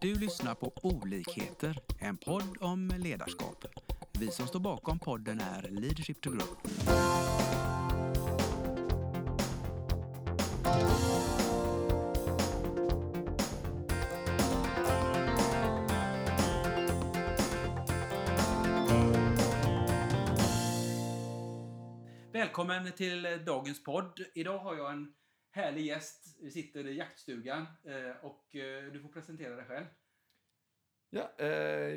Du lyssnar på Olikheter, en podd om ledarskap. Vi som står bakom podden är Leadership to Group. Välkommen till dagens podd. Idag har jag en härlig gäst. Vi sitter i jaktstugan eh, och eh, du får presentera dig själv. Ja, eh,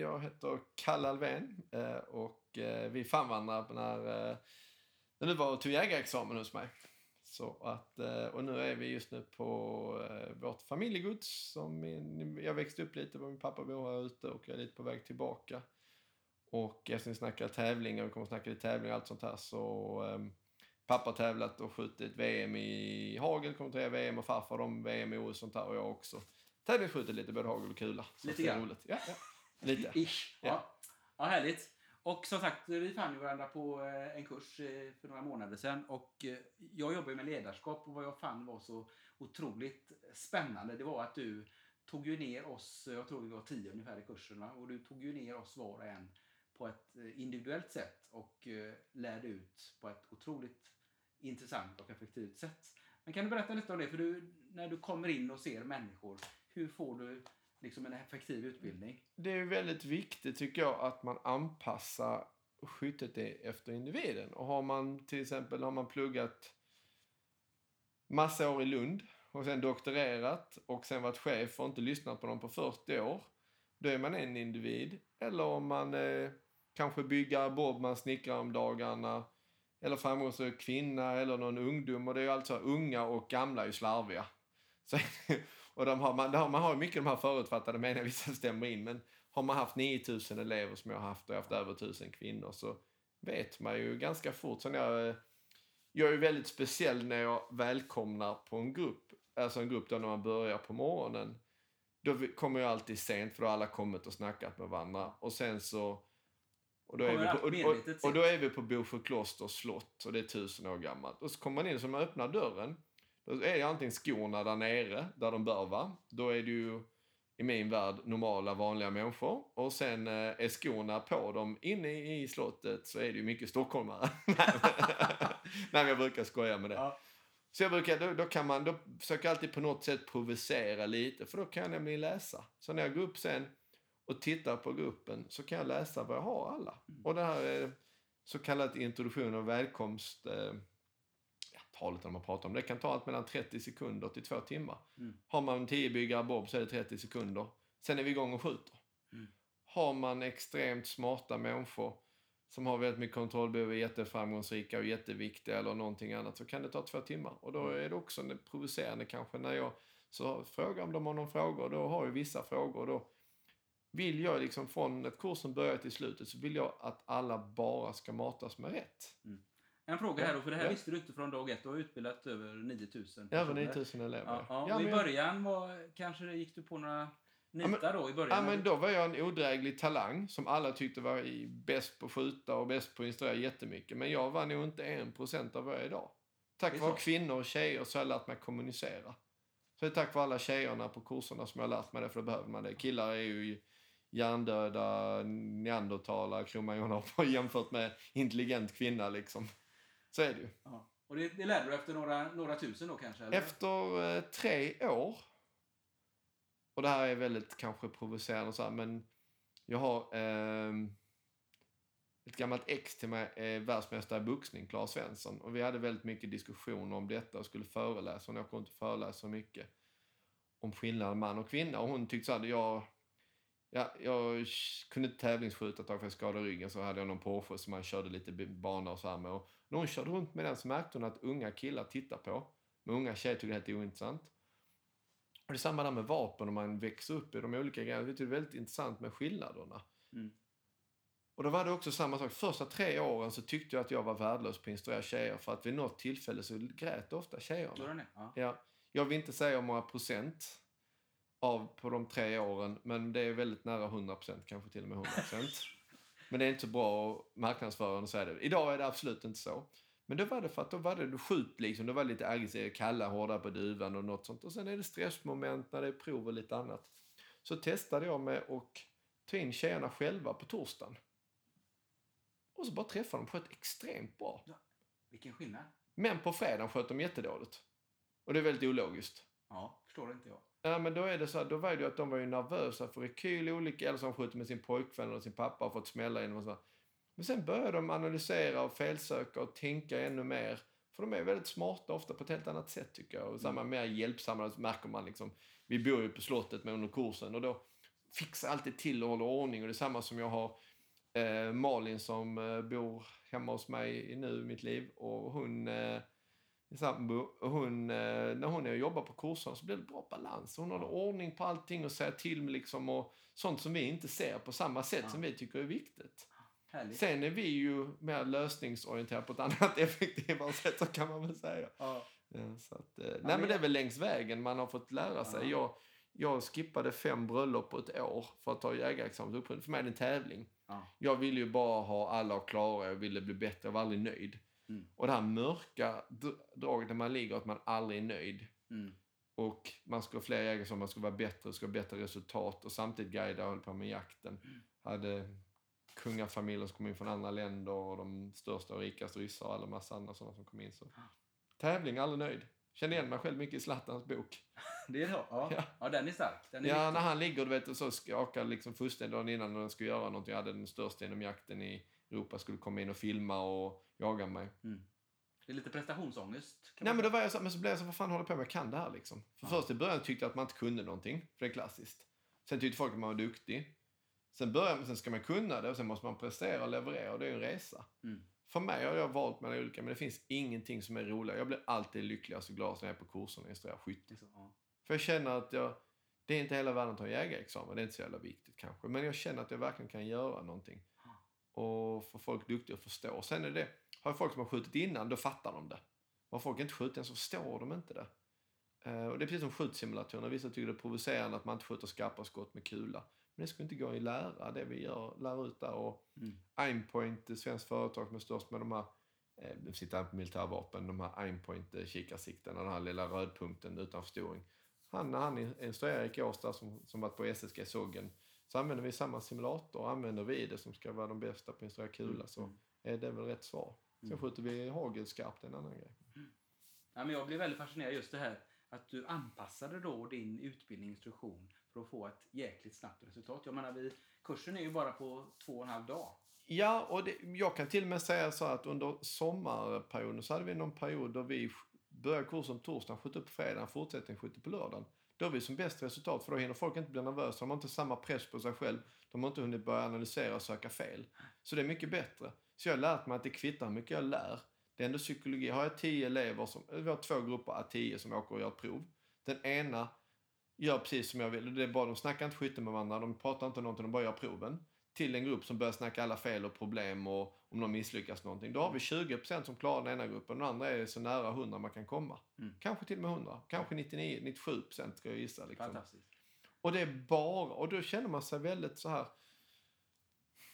jag heter Kalle Alvén och vi famvandrar när det nu var och tog jägarexamen hos mig. Så att, och nu är vi just nu på vårt familjegods. Som min, jag växte upp lite, min pappa bor här ute och jag är lite på väg tillbaka. Och eftersom vi snackar tävlingar, vi kommer att snacka lite tävlingar och allt sånt här, så ehm, pappa tävlat och skjutit VM i hagel, kommenterar VM och farfar de VM i OS och sånt där och jag också tävlingsskjutit lite både hagel och kula. Lite grann. roligt. Ja, ja. Lite. Ish. Ja. ja, härligt. Och som sagt, vi fann ju varandra på eh, en kurs eh, för några månader sedan. Och eh, jag jobbar ju med ledarskap och vad jag fann var så otroligt spännande, det var att du tog ju ner oss, jag tror vi var tio ungefär i kursen, va? och du tog ju ner oss var och en på ett individuellt sätt och lärde ut på ett otroligt intressant och effektivt sätt. Men kan du berätta lite om det? För du, när du kommer in och ser människor, hur får du liksom en effektiv utbildning? Det är väldigt viktigt tycker jag att man anpassar skyttet efter individen. Och har man till exempel har man pluggat massa år i Lund och sen doktorerat och sen varit chef och inte lyssnat på dem på 40 år. Då är man en individ. Eller om man eh, kanske bygger bob, man snickrar om dagarna. Eller framgångsrik kvinna eller någon ungdom. Och det är ju alltså unga och gamla är ju slarviga. Så, och de har, man, de har, man har ju mycket de här förutfattade meningarna. vissa stämmer in. Men har man haft 9000 elever som jag har haft och jag har haft över 1000 kvinnor så vet man ju ganska fort. Så när jag, jag är ju väldigt speciell när jag välkomnar på en grupp. Alltså en grupp då när man börjar på morgonen. Då kommer jag alltid sent för då har alla kommit och snackat med varandra. Och sen så... Och då, är vi på, och, och, och då är vi på Bosjö klosters slott och det är tusen år gammalt. Och så kommer man in så man öppnar dörren. Då är det antingen skorna där nere, där de bör vara. Då är det ju i min värld normala, vanliga människor. Och sen eh, är skorna på dem. Inne i slottet så är det ju mycket stockholmare. Nej, jag brukar skoja med det. Ja. Så jag brukar, då, då kan man, då försöker jag alltid på något sätt provocera lite, för då kan jag nämligen läsa. Så när jag går upp sen och tittar på gruppen så kan jag läsa vad jag har alla. Och det här så kallat introduktion och välkomst, eh, ja, talet om man pratar om det, kan ta allt mellan 30 sekunder till två timmar. Har man 10 byggare bob så är det 30 sekunder. Sen är vi igång och skjuter. Har man extremt smarta människor som har väldigt mycket kontrollbehov, är jätteframgångsrika och jätteviktiga eller någonting annat så kan det ta två timmar. Och då är det också provocerande kanske när jag så frågar om de har någon fråga och då har ju vissa frågor och då vill jag liksom från ett kurs som börjar till slutet så vill jag att alla bara ska matas med rätt. En fråga här då, för det här Ja. visste du inte från dag ett. Du har utbildat över 9000 Över 9000 elever. Ja, ja. Ja, och I men- början var, kanske det gick du på några nitar då i början? Ja, men då var jag en odräglig talang som alla tyckte var i- bäst på att skjuta och bäst på att instruera jättemycket. Men jag var nog inte en procent av vad jag är idag. Tack vare kvinnor och tjejer så har jag lärt mig kommunicera. Så det är tack vare alla tjejerna på kurserna som jag har lärt mig det, för då behöver man det. Killar är ju hjärndöda neandertalare, kromagnoner jämfört med intelligent kvinna liksom. Så är det ju. Ja. Och det, det lärde du efter några, några tusen då kanske? Eller? Efter eh, tre år, och det här är väldigt kanske provocerande så här, men jag har ehm, ett gammalt ex till mig, är världsmästare i boxning, Klara Svensson. Och vi hade väldigt mycket diskussioner om detta och skulle föreläsa. Jag kunde inte föreläsa så mycket om skillnaden man och kvinna. Och hon tyckte så här, jag, ja, jag kunde inte tävlingsskjuta ett tag för jag skadade ryggen. Så hade jag någon Porsche som man körde lite bana och så här med. Och när hon körde runt med den så märkte hon att unga killar tittar på. Men unga tjejer tycker det är helt ointressant. Och det är samma där med vapen och man växer upp i de olika grejerna. Det är väldigt intressant med skillnaderna. Mm. Och då var det också samma sak. Första tre åren så tyckte jag att jag var värdelös på att instruera tjejer. För att vid något tillfälle så grät ofta tjejerna. Ja. Ja, jag vill inte säga hur många procent av på de tre åren, men det är väldigt nära 100 procent, kanske till och med 100 procent. men det är inte så bra att marknadsföra och är det. Idag är det absolut inte så. Men då var det för att då var det skjut liksom, då var det lite aggressivt, kalla, hårda på duvan och något sånt. Och sen är det stressmoment när det är prov och lite annat. så testade jag med att ta in tjejerna själva på torsdagen. Och så bara träffade de sköt extremt bra. Vilken skillnad. Men på fredagen sköt de jättedåligt. Och det är väldigt ologiskt. Ja, förstår inte jag. Ja, men då är det så här, då var det ju att de var ju nervösa för rekyl olika, eller de skjutit med sin pojkvän eller sin pappa och fått smälla in och så. Men sen börjar de analysera och felsöka och tänka ännu mer. För de är väldigt smarta ofta på ett helt annat sätt tycker jag. Och samma mer hjälpsamma, märker man liksom. Vi bor ju på slottet med under kursen och då fixar alltid till och håller ordning. Och det är samma som jag har eh, Malin som eh, bor hemma hos mig nu i mitt liv. Och hon eh, sambo, och hon, eh, när hon är och jobbar på kurserna så blir det bra balans. Hon håller ordning på allting och säger till med liksom och sånt som vi inte ser på samma sätt Ja. som vi tycker är viktigt. Härligt. Sen är vi ju mer lösningsorienterade på ett annat effektivare sätt så kan man väl säga. Ja. Ja, så att, eh, nej men men det är väl längs vägen man har fått lära sig. Ja. Jag, jag skippade fem bröllop på ett år för att ta jägarexamen. För mig är det en tävling. Ja. Jag ville ju bara ha alla klara, jag ville bli bättre, jag var aldrig nöjd. Mm. Och det här mörka dr- draget när man ligger, att man aldrig är nöjd. Mm. Och man ska ha fler jägare som man ska vara bättre, ska ha bättre resultat och samtidigt guida och hålla på med jakten. Mm. Hade kungafamiljer som kom in från andra länder och de största och rikaste ryssar och alla massa andra sådana som kom in. Så. Tävling, aldrig nöjd. Kände igen mig själv mycket i Zlatans bok. Det är så? Ja. Ja. ja. den är stark. Den är Ja, viktig. när han ligger du vet, och så skakar liksom fullständigt dagen innan när han skulle göra någonting. Jag hade den största inom jakten i Europa, skulle komma in och filma och jaga mig. Mm. Det är lite prestationsångest. Nej men då var jag så, men så blev jag så, vad fan håller jag på med? Jag kan det här liksom. För Ja. först i början tyckte jag att man inte kunde någonting, för det är klassiskt. Sen tyckte folk att man var duktig. Sen, börjar, sen ska man kunna det och sen måste man prestera och leverera och det är en resa. Mm. För mig har jag valt mellan olika, men det finns ingenting som är roligare. Jag blir alltid lyckligast och gladast när jag är på kurserna och instruerar skytte. Så, ja. För jag känner att jag, det är inte hela världen att en jägarexamen, det är inte så jävla viktigt kanske. Men jag känner att jag verkligen kan göra någonting. Och få folk duktiga att förstå. Sen är det, har folk som har skjutit innan, då fattar de det. Har folk inte skjutit än så förstår de inte det. Eh, och det är precis som skjutsimulatorerna. Vissa tycker det är provocerande att man inte skjuter skarpa skott med kula. Men det skulle inte gå att lära det vi gör, lär ut där. Och Mm. Aimpoint, svenskt företag som är störst med de här, eh, sitter på militärvapen, de här Aimpoint eh, den här lilla rödpunkten utan förstoring. Han, han instruerar Erik Åstad som, som varit på SSG Sågen, så använder vi samma simulator. Använder vi det som ska vara de bästa på att instruera kula så Mm. är det väl rätt svar. Sen Mm. skjuter vi hagelskarpt, det är en annan grej. Ja, men jag blev väldigt fascinerad just det här att du anpassade då din utbildningsinstruktion för att få ett jäkligt snabbt resultat. Jag menar, vi, kursen är ju bara på två och en halv dag. Ja, och det, jag kan till och med säga så att under sommarperioden så hade vi någon period då vi började kursen torsdagen, sköt upp på fredagen, fortsättning skjuter på lördagen. Då har vi som bäst resultat för då hinner folk inte bli nervösa, de har inte samma press på sig själv, de har inte hunnit börja analysera och söka fel. Så det är mycket bättre. Så jag har lärt mig att det kvittar hur mycket jag lär. Det är ändå psykologi. Har jag tio elever, som, vi har två grupper av tio som åker och gör ett prov. Den ena gör precis som jag vill. Det är bara, de snackar inte skytte med varandra, de pratar inte om någonting, de bara gör proven. Till en grupp som börjar snacka alla fel och problem och om de misslyckas någonting. Då har vi 20% som klarar den ena gruppen, den andra är så nära 100 man kan komma. Mm. Kanske till och med 100, kanske 99, 97% ska jag gissa. Liksom. Och det är bara, och då känner man sig väldigt så här.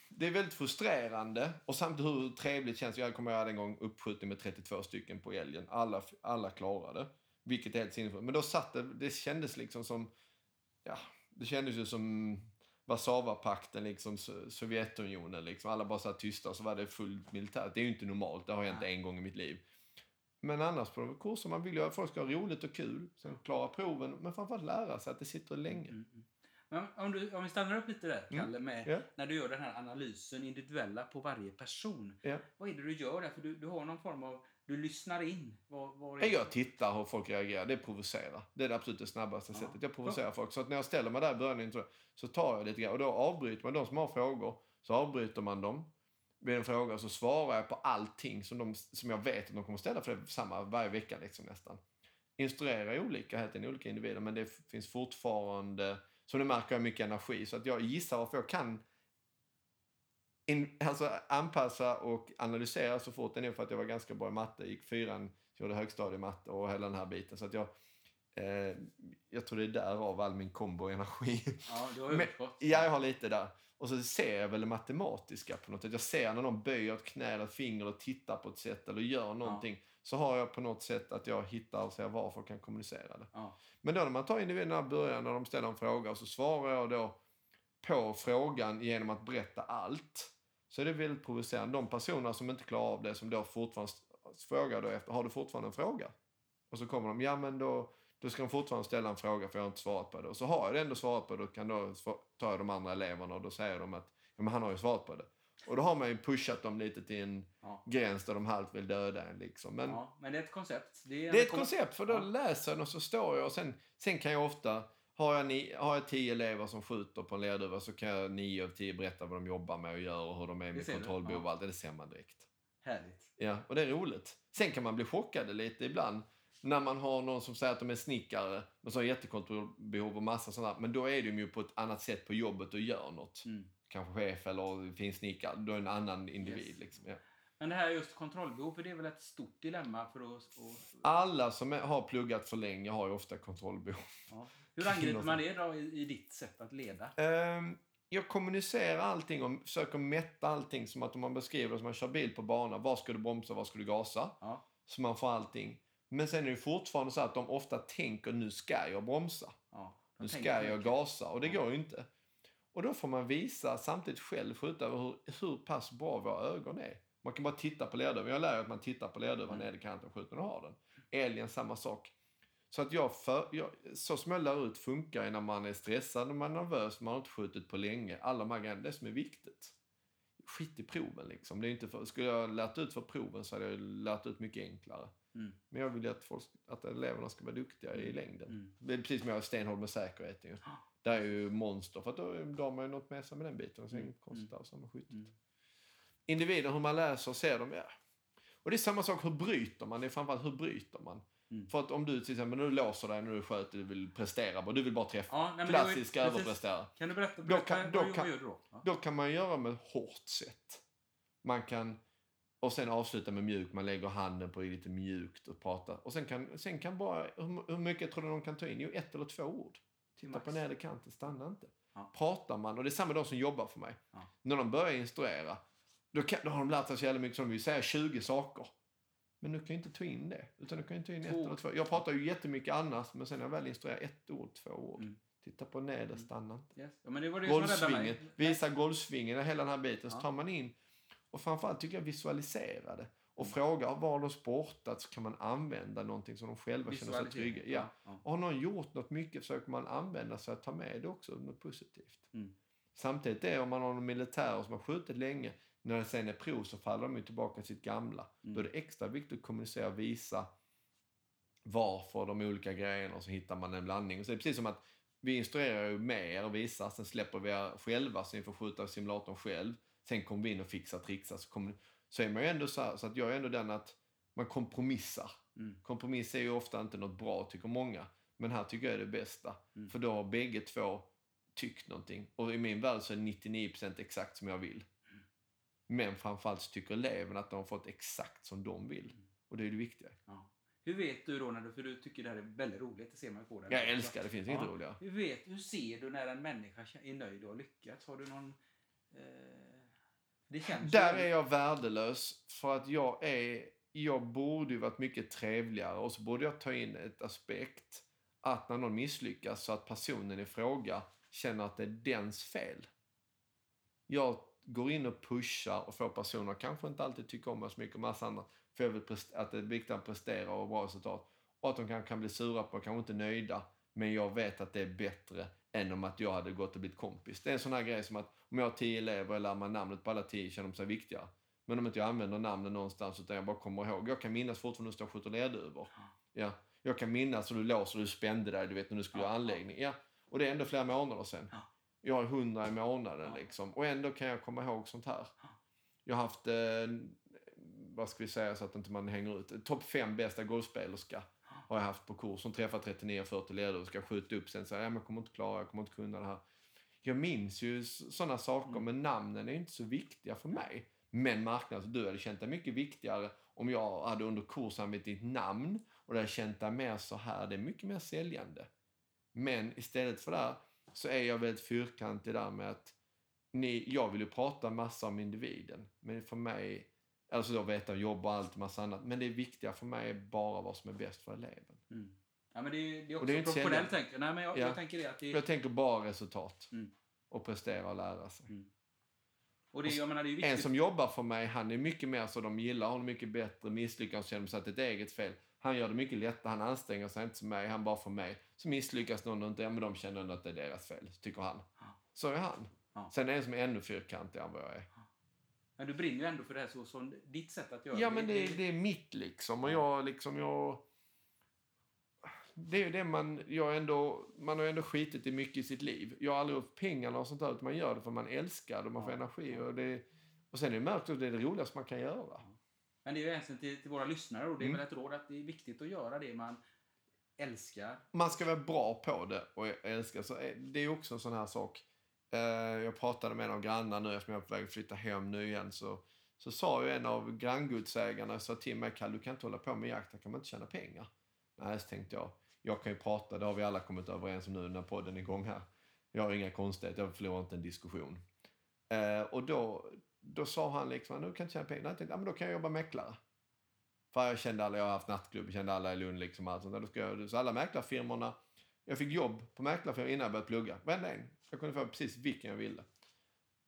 Det är väldigt frustrerande och samtidigt hur trevligt känns det. Jag kommer ihåg en gång uppskjutning med 32 stycken på älgen. Alla, alla klarade. Vilket är helt sinnessjukt. Men då satt det, det kändes liksom som, ja, det kändes ju som Warszawapakten, liksom So- Sovjetunionen. Liksom. Alla bara satt tysta och så var det fullt militärt. Det är ju inte normalt, det har hänt en gång i mitt liv. Men annars på de kurser, man vill ju att folk ska ha roligt och kul. Sen klara proven, men framförallt lära sig att det sitter länge. Mm, mm. Men om, du, om vi stannar upp lite där, Mm. Kalle, med Ja. när du gör den här analysen individuella på varje person. Ja. Vad är det du gör där? För du, du har någon form av, du lyssnar in. Vad, vad är Jag tittar hur folk reagerar. Det provocerar. Det är det absolut det snabbaste Ja. sättet. Jag provocerar folk. Så att när jag ställer mig där i början så, tar jag lite grann. Och då avbryter man de som har frågor. Så avbryter man dem. Vid en fråga och så svarar jag på allting som, de, som jag vet att de kommer ställa. För det är samma varje vecka liksom nästan. Instruerar olika, helt enkelt, olika individer. Men det finns fortfarande, som du märker, mycket energi. Så att jag gissar varför jag kan in, alltså anpassa och analysera så fort. Det är för att jag var ganska bra i matte. Gick fyran, gjorde högstadiematte och hela den här biten. Så att jag, eh, jag tror det är därav all min kombo-energi. Ja, du har överskott. ja, jag har lite där. Och så ser jag väl det matematiska på något sätt. Jag ser när någon böjer ett knä eller ett finger och tittar på ett sätt eller gör någonting. så har jag på något sätt att jag hittar och ser varför jag kan kommunicera det. Ja. Men då när man tar individerna i början när de ställer en fråga och så svarar jag då på frågan genom att berätta allt. Så är det väldigt provocerande. De personer som inte klarar av det som då fortfarande frågar då efter, har du fortfarande en fråga? Och så kommer de, ja men då, då ska de fortfarande ställa en fråga för jag har inte svarat på det. Och så har jag det ändå svarat på det, då kan då ta jag de andra eleverna och då säger de att ja, men han har ju svarat på det. Och då har man ju pushat dem lite till en Ja. gräns där de halvt vill döda en liksom. Men ja, men det är ett koncept. Det är, det är ett koncept, för då Ja. läser jag och så står jag och sen, sen kan jag ofta, har jag, ni, har jag tio elever som skjuter på en lerduvare så kan jag nio av tio berätta vad de jobbar med och gör och hur de är med kontrollbehov och allt det, ser man direkt. Härligt. Ja, och det är roligt. Sen kan man bli chockad lite ibland när man har någon som säger att de är snickare men så har jättekontrollbehov och massa sådana. Men då är de ju på ett annat sätt på jobbet och gör något. Mm. Kanske chef eller finsnickare. Då är en annan individ. Yes. Liksom. Ja. Men det här just kontrollbehov, för det är väl ett stort dilemma för att... Och, Alla som är, har pluggat för länge har ju ofta kontrollbehov. ja. Hur angriper man det då i, i ditt sätt att leda? Ehm, jag kommunicerar allting och försöker mätta allting som att om man beskriver det som man kör bil på bana. Var ska du bromsa, var ska du gasa? Ja. Så man får allting. Men sen är det fortfarande så att de ofta tänker nu ska jag bromsa. ja. Nu ska jag mycket. gasa och det Ja. går ju inte. Och då får man visa samtidigt själv skjuta över hur, hur pass bra våra ögon är. Man kan bara titta på lerduvan. Jag lär att man tittar på lerduvan Mm. ner i kanten och skjuter du har den. Alien samma sak. Så att jag, för, jag så som jag lär ut funkar ju när man är stressad, när man är nervös, man har inte skjutit på länge. Alla de här grejerna, det som är viktigt. Skit i proven liksom. Det är inte för, skulle jag lärt ut för proven så hade jag lärt ut mycket enklare. Mm. Men jag vill ju att, folk, att eleverna ska vara duktiga i längden. Mm. Det är precis som jag är stenhård med säkerheten. ju. Ja. Det är ju monster, för att då, då har man ju något med sig med den biten. Så det är Mm. inget konstigt alls skyttet. Mm. Individen, hur man läser och ser dem, ja. Och det är samma sak, hur bryter man? Det är framförallt hur bryter man? Mm. För att om du till exempel, du låser dig, när du sköter, du vill prestera bara, du vill bara träffa. Ja, nej, det ju- Klassisk precis. överprestera. Kan du berätta, Då berätta kan- då vad, kan- gör du då? Ja. Då kan man göra med ett hårt sätt. Man kan, och sen avsluta med mjukt. Man lägger handen på lite mjukt och pratar. Och sen kan, sen kan bara, hur, hur mycket tror du de kan ta in? Jo, ett eller två ord. Titta Max. på nedre kanten, stanna inte. Ja. Pratar man, och det är samma de som jobbar för mig. Ja. När de börjar instruera, då, kan, då har de lärt sig så jävla mycket som vill säga 20 saker. Men du kan ju inte ta in det. Utan du kan ju ta in ett eller två. Jag pratar ju jättemycket annars, men sen när jag väl instruerar ett ord, två ord. Mm. Titta på nedre, Mm. stanna inte. Yes. Ja, mig. visa golfsvingen, hela den här biten. Så tar man in och framförallt tycker jag visualisera det. Och Mm. fråga var de sportat så kan man använda någonting som de själva känner sig trygga Ja. Ja. Och har någon gjort något mycket försöker man använda sig att ta med det också, något positivt. Mm. Samtidigt är om man har någon militär som har skjutit länge, när det sen är prov så faller de ju tillbaka till sitt gamla. Mm. Då är det extra viktigt att kommunicera och visa varför de olika grejerna och så hittar man en blandning. Så det är precis som att vi instruerar ju med er och visar, sen släpper vi er själva så ni får skjuta simulatorn själv. Sen kommer vi in och fixar, trixar. Så, kommer, så är man ju ändå så här, så att jag är ändå den att man kompromissar. Mm. Kompromiss är ju ofta inte något bra, tycker många. Men här tycker jag är det bästa. Mm. För då har bägge två tyckt någonting. Och i min värld så är 99% exakt som jag vill. Men framförallt så tycker eleverna att de har fått exakt som de vill. Och det är det viktiga. Ja. Hur vet du då, när du, för du tycker det här är väldigt roligt, det ser man ju på dig. Jag älskar det, finns inget Ja. roligare. Hur, vet, hur ser du när en människa är nöjd och har lyckats? Har du någon... Eh, det känns Där är jag värdelös för att jag är, jag borde ju varit mycket trevligare och så borde jag ta in ett aspekt att när någon misslyckas så att personen i fråga känner att det är dens fel. Jag går in och pushar och får personer, kanske inte alltid tycker om mig så mycket och massa annat, för jag vill att det är viktigt att prestera och bra resultat. Och att de kan, kan bli sura på, kanske inte nöjda, men jag vet att det är bättre än om att jag hade gått och blivit kompis. Det är en sån här grej som att om jag har tio elever och lär mig namnet på alla tio känner de sig viktigare. Men om inte jag använder namnen någonstans utan jag bara kommer ihåg. Jag kan minnas fortfarande när du skjuter lerduvor. Ja. Jag kan minnas hur du låser och du spände dig, du vet när du skulle Ja, göra anläggning. Ja. Och det är ändå flera månader sedan. Ja. Jag har hundra i månaden liksom. Och ändå kan jag komma ihåg sånt här. Ja. Jag har haft, eh, vad ska vi säga så att inte man hänger ut, topp fem bästa golfspelerska har jag haft på kurs. Som träffar 39-40 ledare och ska skjuta upp sen. Så här, ja, men jag kommer inte klara, jag kommer inte kunna det här. Jag minns ju sådana saker, Mm. men namnen är inte så viktiga för mig. Men marknads, du hade känt det mycket viktigare om jag hade under kursen använt ditt namn och du hade känt dig mer så här. Det är mycket mer säljande. Men istället för det så är jag väldigt fyrkantig där med att ni, jag vill ju prata massa om individen. Men för mig, Alltså då veta jobb och allt massa annat. Men det viktiga för mig är bara vad som är bäst för eleven. Mm. Ja, men det är, det är Och också det är professionellt tänker jag. Nej, men jag, Ja. jag tänker det att det, Jag tänker bara resultat. Mm. Och prestera och lära sig. och det, jag menar, det är ju En viktigt. som jobbar för mig, han är mycket mer så de gillar honom mycket bättre, misslyckas känner sig att det är ett eget fel. Han gör det mycket lättare, han anstränger sig inte som mig, han bara för mig. Så misslyckas någon och inte, ja men de känner ändå att det är deras fel, tycker han. Så är han. Ja. Sen är det en som är ännu fyrkantigare än vad jag är. Men du brinner ju ändå för det här så som ditt sätt att göra Ja men det, det är mitt liksom och jag liksom, jag... Det är ju det man, jag ändå, man har ändå skitit i mycket i sitt liv. Jag har aldrig haft pengarna och sånt där, utan man gör det för man älskar det och man får energi. Och, det, och sen är det märkt att det är det roligaste man kan göra. Men det är ju hänsyn till, till våra lyssnare och det är Mm. väl ett råd att det är viktigt att göra det man älskar. man ska vara bra på det och jag älskar så är- det är också en sån här sak. Eh, jag pratade med en av grannarna nu eftersom jag är på väg att flytta hem nu igen så, så sa ju en av granngodsägarna sa till mig Kalle du kan inte hålla på med jakt, här kan man inte tjäna pengar. Nej, så tänkte jag. Jag kan ju prata, det har vi alla kommit överens om nu när podden är igång här. Jag har inga konstigheter, jag förlorar inte en diskussion. Eh, och då, då sa han liksom, nu kan inte tjäna pengar. Jag tänkte, ja, men då kan jag jobba mäklare. För jag kände alla, jag har haft nattklubb, kände alla i Lund liksom. Allt sånt där. Då ska jag, så alla mäklarfirmorna, jag fick jobb på mäklarfirmor innan jag började plugga. Varenda en. Jag kunde få precis vilken jag ville.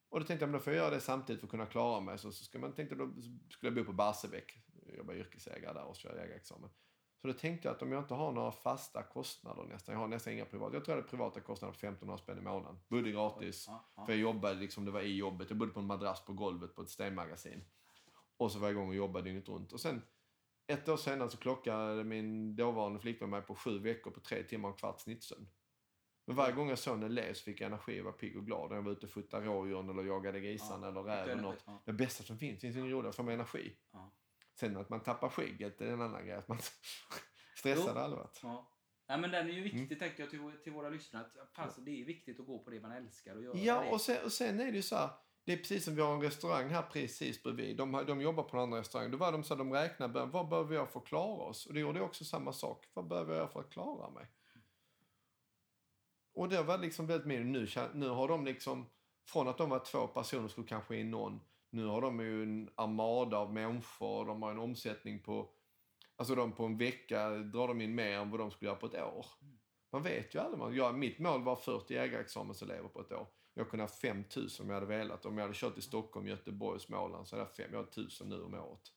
Och då tänkte jag, men då får jag göra det samtidigt för att kunna klara mig. Så, så ska man tänkte, då skulle jag bo på Barsebäck. jobba yrkesägare där och köra jägarexamen. Så då tänkte jag att om jag inte har några fasta kostnader nästan, jag har nästan inga privata, jag tror jag hade privata kostnader på 1500 spänn i månaden. Bodde gratis. Ja, ja. För jag jobbade liksom, det var i jobbet. Jag bodde på en madrass på golvet på ett stenmagasin. Och så var jag igång och jobbade dygnet runt. Och sen ett år senare så klockade min dåvarande flickvän mig på sju veckor på tre timmar och en kvart snittsömn. Men varje gång jag såg en elev så fick jag energi och var pigg och glad. När jag var ute och fotade rådjuren eller jagade grisarna Ja, eller räv eller något. Det bästa som finns. Det finns inget roligare. Får man energi. Ja. Sen att man tappar skägget, är en annan grej. Att man stressar Jo. varit. Ja. Nej, men den är ju viktig Mm. tänker jag till, till våra lyssnare. Att, fan, så det är viktigt att gå på det man älskar och göra Ja, det. och sen, och sen är det ju så här. Det är precis som vi har en restaurang här precis bredvid. De, de jobbar på en annan restaurang. Då var de så de räknar, bör- vad behöver jag för att klara oss? Och det gjorde också samma sak. Vad behöver jag för att klara mig? Och det var liksom väldigt mycket, nu, nu har de liksom, från att de var två personer skulle kanske in någon, nu har de ju en armada av människor, de har en omsättning på, alltså de på en vecka drar de in mer än vad de skulle göra på ett år. Man vet ju aldrig. Man, jag, mitt mål var 40 jägarexamenselever på ett år. Jag kunde ha 5 000 om jag hade velat. Om jag hade kört i Stockholm, Göteborg och Småland så hade jag 5 jag har 1000 nu om året.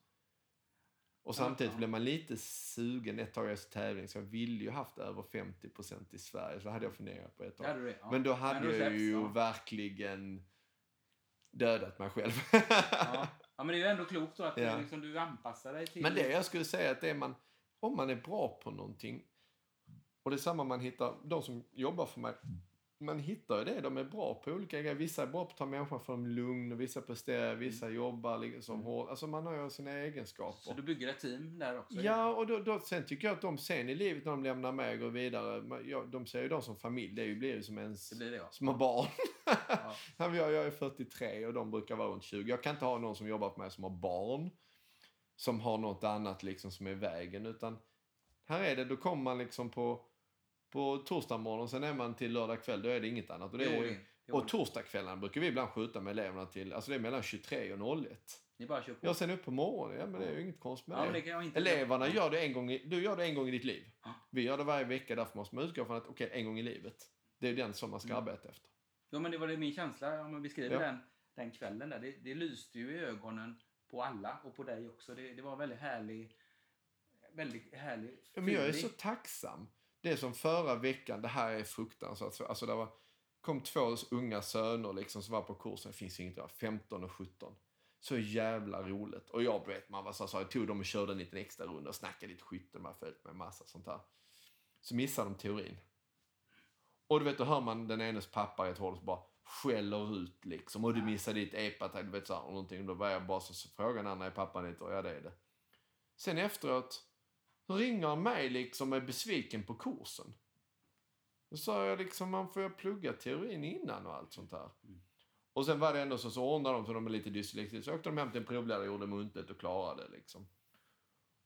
Och samtidigt blev man lite sugen ett tag efter tävling så jag ville ju haft över 50% i Sverige. Så hade jag funderat på ett tag. Men då hade jag ju verkligen dödat mig själv. Ja. ja, men det är ju ändå klokt då att Ja. du, liksom, du anpassar dig till... Men det jag skulle säga att det är man, om man är bra på någonting och det är samma man hittar, de som jobbar för mig, man hittar ju det de är bra på olika grejer. Vissa är bra på att ta människan från lugn och vissa presterar, vissa jobbar liksom Mm. hårt. Alltså man har ju sina Så egenskaper. du bygger ett team där också? Ja, och då, då, sen tycker jag att de sen i livet när de lämnar mig och går vidare, ja, de ser ju dem som familj. Det blir ju som ens Det blir det, ja. små barn. Ja. jag, jag är 43 och de brukar vara runt 20. Jag kan inte ha någon som jobbar för mig som har barn. Som har något annat liksom som är i vägen. Utan här är det, då kommer man liksom på, på torsdag morgon, sen är man till lördag kväll, då är det inget annat. Och, det är all och torsdagskvällarna brukar vi ibland skjuta med eleverna till, alltså det är mellan 23 och 01. Ni bara kör på. Ja, sen upp på morgonen, ja men det är ju inget konstigt med ja, det. det inte... Eleverna gör det en gång i, du gör det en gång i ditt liv. Ja. Vi gör det varje vecka, därför måste man utgå från att okej, en gång i livet. Det är den som man ska Mm. arbeta efter. Ja, men det var det min känsla om man beskriver Ja. den, den kvällen där. Det, det lyste ju i ögonen på alla och på dig också. Det, det var väldigt härlig, väldigt härlig Ja, Men jag är så tacksam. Det är som förra veckan, det här är fruktansvärt. Alltså det var, kom två unga söner liksom som var på kursen, det finns inget där, 15 och 17. Så jävla roligt. Och jag vet, man var så, så jag tog dem och körde en liten extra runda och snackade lite skytte, man har följt med massa sånt här. Så missade de teorin. Och du vet, då hör man den enes pappa i ett håll som bara skäller ut liksom. Och du missade ditt epatag, du vet så här, och någonting. Och då var jag bara så, så frågade den andra, är pappan inte Och ja, det är det. Sen efteråt ringer han mig liksom och är besviken på kursen. Då sa jag liksom, man får ju plugga teorin innan och allt sånt där. Mm. Och sen var det ändå så, så ordnade de så de är lite dyslektiska. Så åkte de hem till en provlärare, gjorde muntligt och klarade liksom.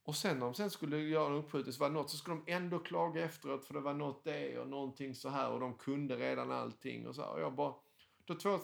Och sen när de sen skulle göra en uppskjutning så var det något så skulle de ändå klaga efteråt för det var något det och någonting så här och de kunde redan allting och så här. Och jag bara, då två,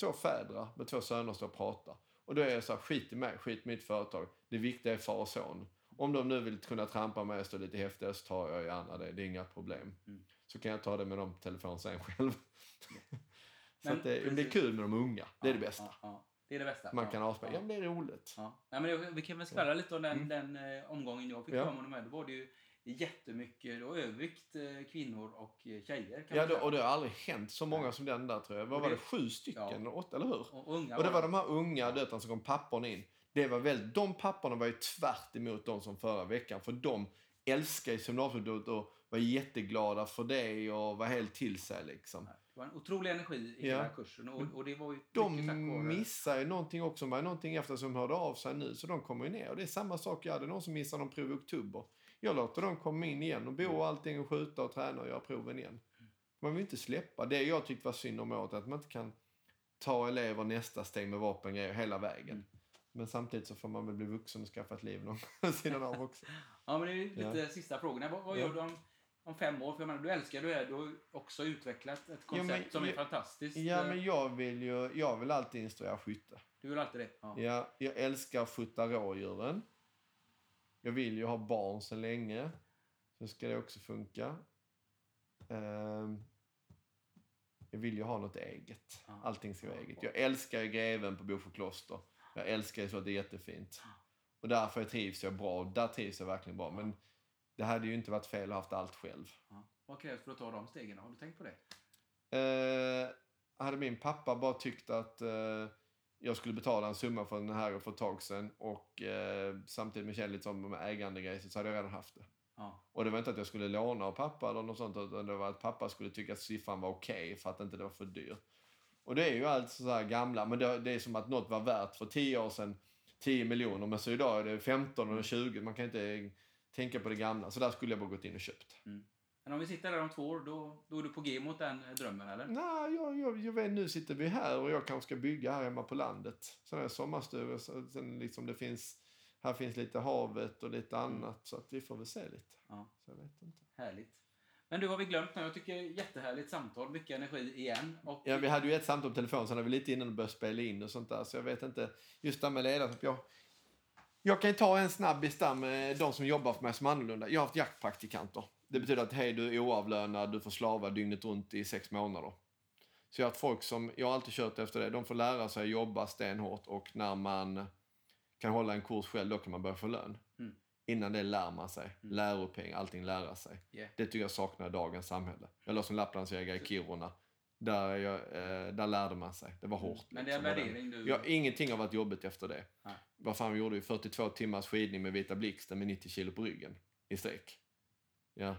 två fäder med två söner står och pratar. Och Och då är jag så här, skit i mig, skit i mitt företag. Det viktiga är far och son. Om de nu vill kunna trampa mig och stå lite häftigare så tar jag gärna det. Det är inga problem. Mm. Så kan jag ta det med dem på telefon sen själv. så Men det, det är kul med de unga. Det är det Ja, bästa. Ja, ja. Det är det bästa. Man ja, kan avspela. ja. Ja, men det är roligt. Ja. Ja, men det, vi kan väl skvallra lite om den, Mm. den eh, omgången jag fick Ja. förmånen med. Då var det ju jättemycket då, övervikt eh, kvinnor och eh, tjejer. Ja, säga. och det har aldrig hänt så många som den där tror jag. Vad var det- det? Sju stycken? Åtta, eller hur? och, och unga Och det var de här unga döttrarna som kom papporna in. Det var väldigt, de papporna var ju tvärt emot de som förra veckan. För de älskar ju seminariet och var jätteglada för det och var helt till sig liksom. Det var en otrolig energi i Ja. hela kursen och, och det var ju De vare... missar ju någonting också. Det någonting efter som hörde av sig nu. Så de kommer ju ner. Och det är samma sak. Jag hade någon som missade någon prov i oktober. Jag låter dem komma in igen och bo och allting och skjuta och träna och göra proven igen. Man vill inte släppa. Det jag tyckte var synd om året att man inte kan ta elever nästa steg med vapengrejer hela vägen. Mm. Men samtidigt så får man väl bli vuxen och skaffa ett liv någon sidan av också. Ja, men det är lite sista frågorna. Vad, vad Ja. gör du om, om fem år? För jag menar, du älskar det du har också utvecklat ett koncept men- som är ja- fantastiskt. Ja, men jag vill ju, jag vill alltid instruera skytte. Du vill alltid det? Ja. Ja, jag älskar att skjuta rådjuren. Jag vill ju ha barn så länge. Så ska det också funka. Ehm, jag vill ju ha något eget. Ja. Allting ska vara Ja. eget. Jag älskar ju greven på Bofors kloster. Jag älskar ju så att det är jättefint. Och därför trivs jag bra. Där trivs jag verkligen bra. Men det hade ju inte varit fel att ha haft allt själv. Ja. Vad krävs för att ta de stegen? Har du tänkt på det? Eh, hade min pappa bara tyckt att eh, jag skulle betala en summa för den här för ett tag sedan och eh, samtidigt med känna lite som ägandegrejer så hade jag redan haft det. Ja. Och det var inte att jag skulle låna av pappa eller något sånt utan det var att pappa skulle tycka att siffran var okej för att inte det var för dyrt. Och det är ju alltså så här gamla, men det, det är som att något var värt för 10 år sedan 10 miljoner men så idag är det 15 och 20. Man kan inte tänka på det gamla. Så där skulle jag bara gått in och köpt. Men om vi sitter där om två år, då, då är du på G mot den eh, drömmen, eller? Nej, jag, jag, jag vet, nu sitter vi här och jag kanske ska bygga här hemma på landet. Sån här sommarstuga. Så, sen liksom det finns, här finns lite havet och lite annat. Så att vi får väl se lite. Ja. Så jag vet inte. Härligt. Men du har vi glömt nu. Jag tycker jättehärligt samtal. Mycket energi igen. Och Ja, vi hade ju ett samtal på telefon sen hade vi lite innan och började spela in och sånt där. Så jag vet inte. Just det här med ledarskap. Jag, jag kan ju ta en snabbis där med de som jobbar för mig som annorlunda. Jag har haft jaktpraktikanter. Det betyder att hej, du är oavlönad, du får slava dygnet runt i sex månader. Så jag har haft folk som, jag har alltid kört efter det, de får lära sig jobba stenhårt och när man kan hålla en kurs själv, då kan man börja få lön. Mm. Innan det lär man sig. Mm. Läropeng, allting lära sig. Yeah. Det tycker jag saknar i dagens samhälle. Jag låg som lapplandsjägare i Kiruna. Där, jag, eh, där lärde man sig. Det var hårt. Men det är en liksom. värdering du... Ja, ingenting har varit jobbigt efter det. Nej. Vad fan, vi gjorde ju 42 timmars skidning med Vita Blixten med 90 kilo på ryggen i sträck. Ja.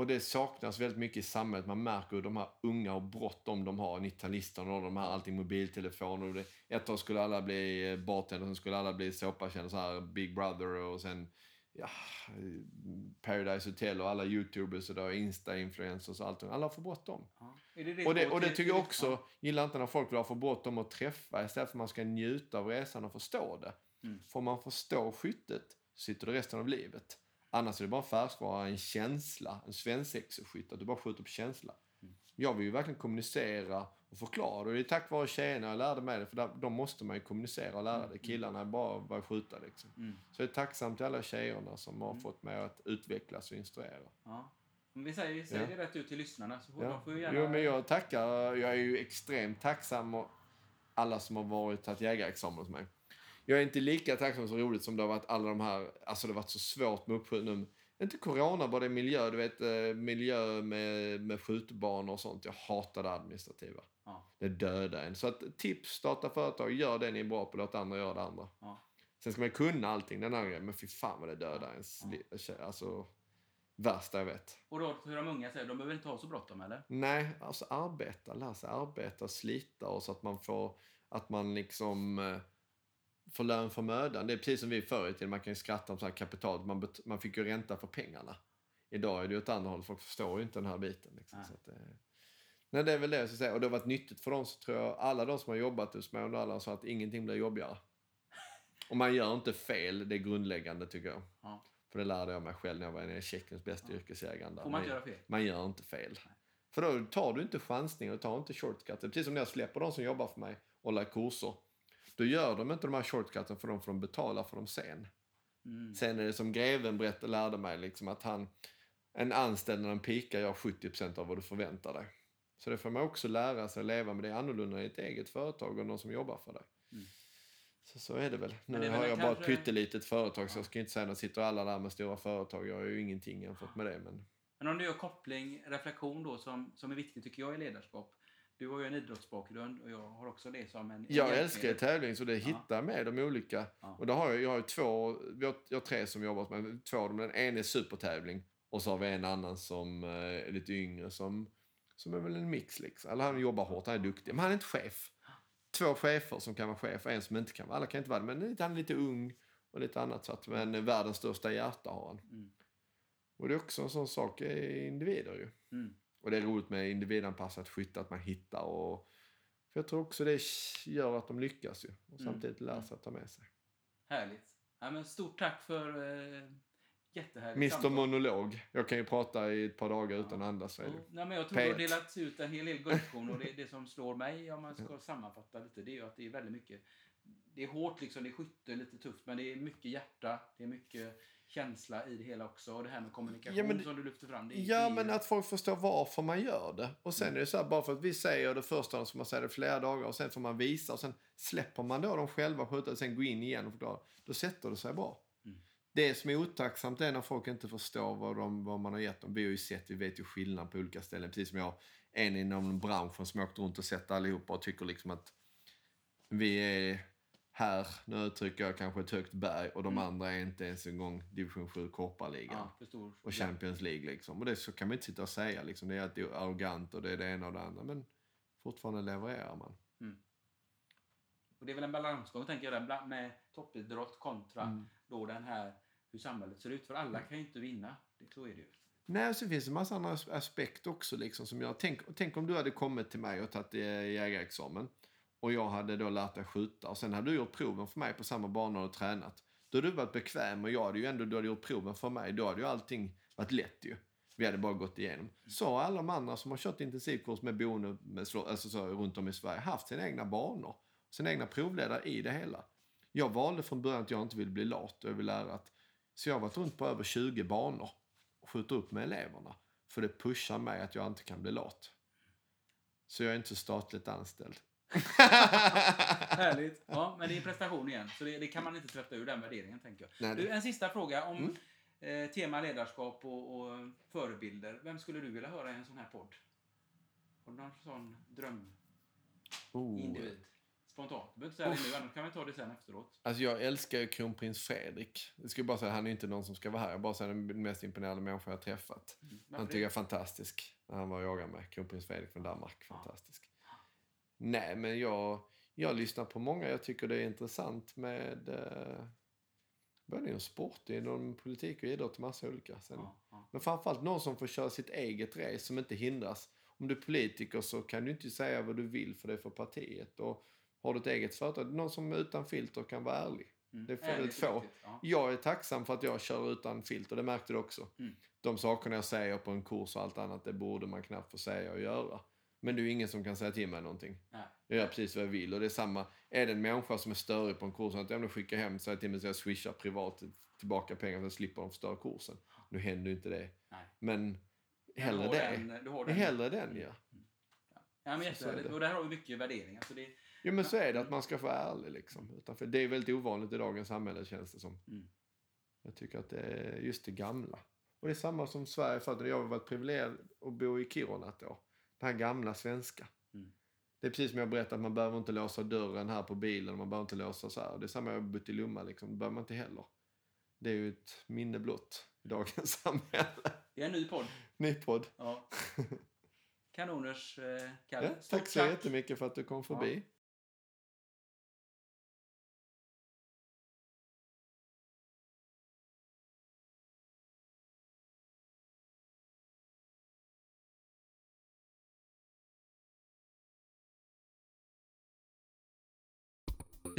Och det saknas väldigt mycket i samhället. Man märker hur de här unga och bråttom de har, 90-talisterna och de här, allting mobiltelefoner. Och det, ett tag skulle alla bli bartender, sen skulle alla bli såpakändare, så här Big Brother och sen ja, Paradise Hotel och alla YouTubers och Insta-influencers och allt. Alla får bråttom. Ja. Det det Och det, och det tycker jag också, gillar inte när folk vill ha för bråttom att träffa istället för att man ska njuta av resan och förstå det. Mm. Får man förstå skyttet sitter du resten av livet. Annars är det bara färskvara, en känsla, en svensexeskytt, att du bara skjuter på känsla. Mm. Jag vill ju verkligen kommunicera och förklara och det är tack vare tjejerna jag lärde mig det, för där, de måste man ju kommunicera och lära det. Killarna är bara bara skjuta liksom. Mm. Så jag är tacksam till alla tjejerna som har Mm. fått mig att utvecklas och instruera. Ja. Men vi säger, säger Ja. det rätt ut till lyssnarna så får Ja. de får gärna... Jo, men jag tackar. Jag är ju extremt tacksam och alla som har varit tagit jägarexamen hos mig. Jag är inte lika tacksam så roligt som det har varit alla de här, alltså det har varit så svårt med uppskjutning. Inte corona, bara det miljö, du vet eh, miljö med, med skjutbanor och sånt. Jag hatar det administrativa. Ja. Det dödar en. Så att tips, starta företag, gör det ni är bra på, låt andra göra det andra. Ja. Sen ska man kunna allting, den här grejen, men fy fan vad det dödar ens Ja. liv. Alltså, värsta jag vet. Och då hur de unga säger, de behöver inte ha så bråttom eller? Nej, alltså arbeta, lära sig arbeta, slita och så att man får, att man liksom får lön för mödan. Det är precis som vi förr i tiden, man kan ju skratta om så här kapitalet, man, man fick ju ränta för pengarna. Idag är det ju åt andra hållet, folk förstår ju inte den här biten. Liksom, Nej. så att, eh, nej, det är väl det jag ska säga. Och det har varit nyttigt för dem, så tror jag, alla de som har jobbat hos mig under alla sa att ingenting blir jobbigare. Och man gör inte fel, det är grundläggande tycker jag. Ja. För det lärde jag mig själv när jag var en av Tjeckiens bästa yrkesjägare. Får man inte göra fel? Man gör inte fel. Nej. För då tar du inte chansningar, du tar inte shortcuts. Precis som när jag släpper de som jobbar för mig och lär kurser. Då gör de inte de här shortcuten för de får de betala för dem sen. Mm. Sen är det som greven berättade, lärde mig liksom att han, en anställd när den pikar gör 70% av vad du förväntar dig. Så det får man också lära sig att leva med. Det är annorlunda i ett eget företag och någon som jobbar för dig. Mm. Så, så är det väl. Nu det har jag bara ett pyttelitet företag så Ja. jag ska inte säga att sitter alla där med stora företag. Jag har ju ingenting jämfört med det. Men... Men om du gör koppling, reflektion då som, som är viktigt tycker jag i ledarskap. Du har ju en idrottsbakgrund och jag har också det som en Jag älskar tävling så det hittar med de olika. Ja. Och då har jag, jag har ju två, vi har, jag har tre som jobbat med. Två av dem, den ena är supertävling och så har vi en annan som eh, är lite yngre som, som är väl en mix liksom. Eller han jobbar hårt, han är duktig. Men han är inte chef. Två chefer som kan vara chef och en som inte kan vara. Alla kan inte vara det. Men han är lite ung och lite annat. Så att, men världens största hjärta har han. Mm. Och det är också en sån sak i individer ju. Mm. Och det är roligt med individanpassat skytte, att man hittar och... För jag tror också det gör att de lyckas ju. Och Mm. samtidigt lär sig att ta med sig. Härligt. Ja, men stort tack för eh, jättehärligt Mr samtal. Monolog. Jag kan ju prata i ett par dagar utan att andas. Ja, det. nej, men jag tror det har Pet. delats ut en hel del guldkorn och det, det som slår mig om man ska sammanfatta lite det är ju att det är väldigt mycket det är hårt liksom, det är skytte, lite tufft men det är mycket hjärta, det är mycket känsla i det hela också och det här med kommunikation Ja, men som du lyfter fram. Det, är- Ja, det är men att folk förstår varför man gör det. Och sen Mm. är det så här, bara för att vi säger det första gången så man säga det flera dagar och sen får man visa och sen släpper man då dem själva skjuta och sen gå in igen och förklara. Då sätter det sig bra. Mm. Det som är otacksamt är när folk inte förstår vad, de, vad man har gett dem. Vi har ju sett, vi vet ju skillnad på olika ställen. Precis som jag, en inom branschen som jag åkt runt och sett allihopa och tycker liksom att vi är här, nu uttrycker jag kanske ett högt berg och de Mm. andra är inte ens en gång division 7 korparligan ja, och Champions League. Liksom. Och det så kan man inte sitta och säga. Liksom. Det är alltid arrogant och det är det ena och det andra. Men fortfarande levererar man. Och det är väl en balansgång tänker jag där, med toppidrott kontra Mm. då den här hur samhället ser ut. För alla kan ju inte vinna. Det, så är det ju. Nej, så finns det en massa andra as- aspekter också. Liksom, som jag, tänk, tänk om du hade kommit till mig och tagit eh, jägarexamen. Och jag hade då lärt dig skjuta. Och sen hade du gjort proven för mig på samma bana och tränat. Då hade du varit bekväm och jag hade ju ändå, du hade gjort proven för mig. Då hade ju allting varit lätt ju. Vi hade bara gått igenom. Så har alla de andra som har kört intensivkurs med boende med, alltså så, runt om i Sverige haft sina egna banor. Sina egna provledare i det hela. Jag valde från början att jag inte ville bli lat och jag ville lära att... Så jag har varit runt på över 20 banor och skjuter upp med eleverna. För det pushar mig att jag inte kan bli lat. Så jag är inte statligt anställd. Härligt. Ja, men det är prestation igen. Så det, det kan man inte tvätta ur den värderingen tänker jag. Du, en sista fråga om Mm. eh, tema ledarskap och, och förebilder. Vem skulle du vilja höra i en sån här podd? Har du någon sån drömindivid? oh. Spontant. Du behöver inte säga det nu, annars kan vi ta det sen efteråt. Alltså jag älskar ju kronprins Fredrik. Jag ska bara säga, han är inte någon som ska vara här. Jag bara säger den mest imponerande människa jag har träffat. Mm. Han tycker jag är fantastisk. När han var och jagade med kronprins Fredrik från Danmark. Fantastisk. Nej, men jag, jag lyssnar på många. Jag tycker det är intressant med eh, både inom sport, inom politik och idrott och massa olika. Sen, Ja, ja. Men framförallt någon som får köra sitt eget race som inte hindras. Om du är politiker så kan du inte säga vad du vill för det är för partiet. Och har du ett eget företag, någon som utan filter kan vara ärlig. Mm. Det är väldigt få. Ja. Jag är tacksam för att jag kör utan filter, det märkte du också. Mm. De sakerna jag säger på en kurs och allt annat, det borde man knappt få säga och göra. Men det är ingen som kan säga till mig någonting. Nej. Jag gör precis vad jag vill. Och det är samma, är det en människa som är störig på en kurs, att jag skickar hem, säger till mig så jag swishar privat tillbaka pengar så jag slipper de förstöra kursen. Nu händer ju inte det. Nej. Men Men hellre du har det. Den, du har den. hellre den, ja. Ja, men Så är jättehärligt. det. Och där har vi mycket värderingar. Så det, Jo men så är det, att man ska få vara ärlig liksom. Utanför. Det är väldigt ovanligt i dagens samhälle känns det som. Mm. Jag tycker att det är just det gamla. Och det är samma som Sverige, för att jag har varit privilegierad att bo i Kiruna ett år. Det här gamla svenska. Mm. Det är precis som jag berättade, att man behöver inte låsa dörren här på bilen, man behöver inte låsa så här. Det är samma, i Lomma liksom, det behöver man inte heller. Det är ju ett minne blott i dagens samhälle. det är en ny podd. Ny podd. Ja. Kanoners, eh, Kalle. Ja, tack så jättemycket för att du kom förbi.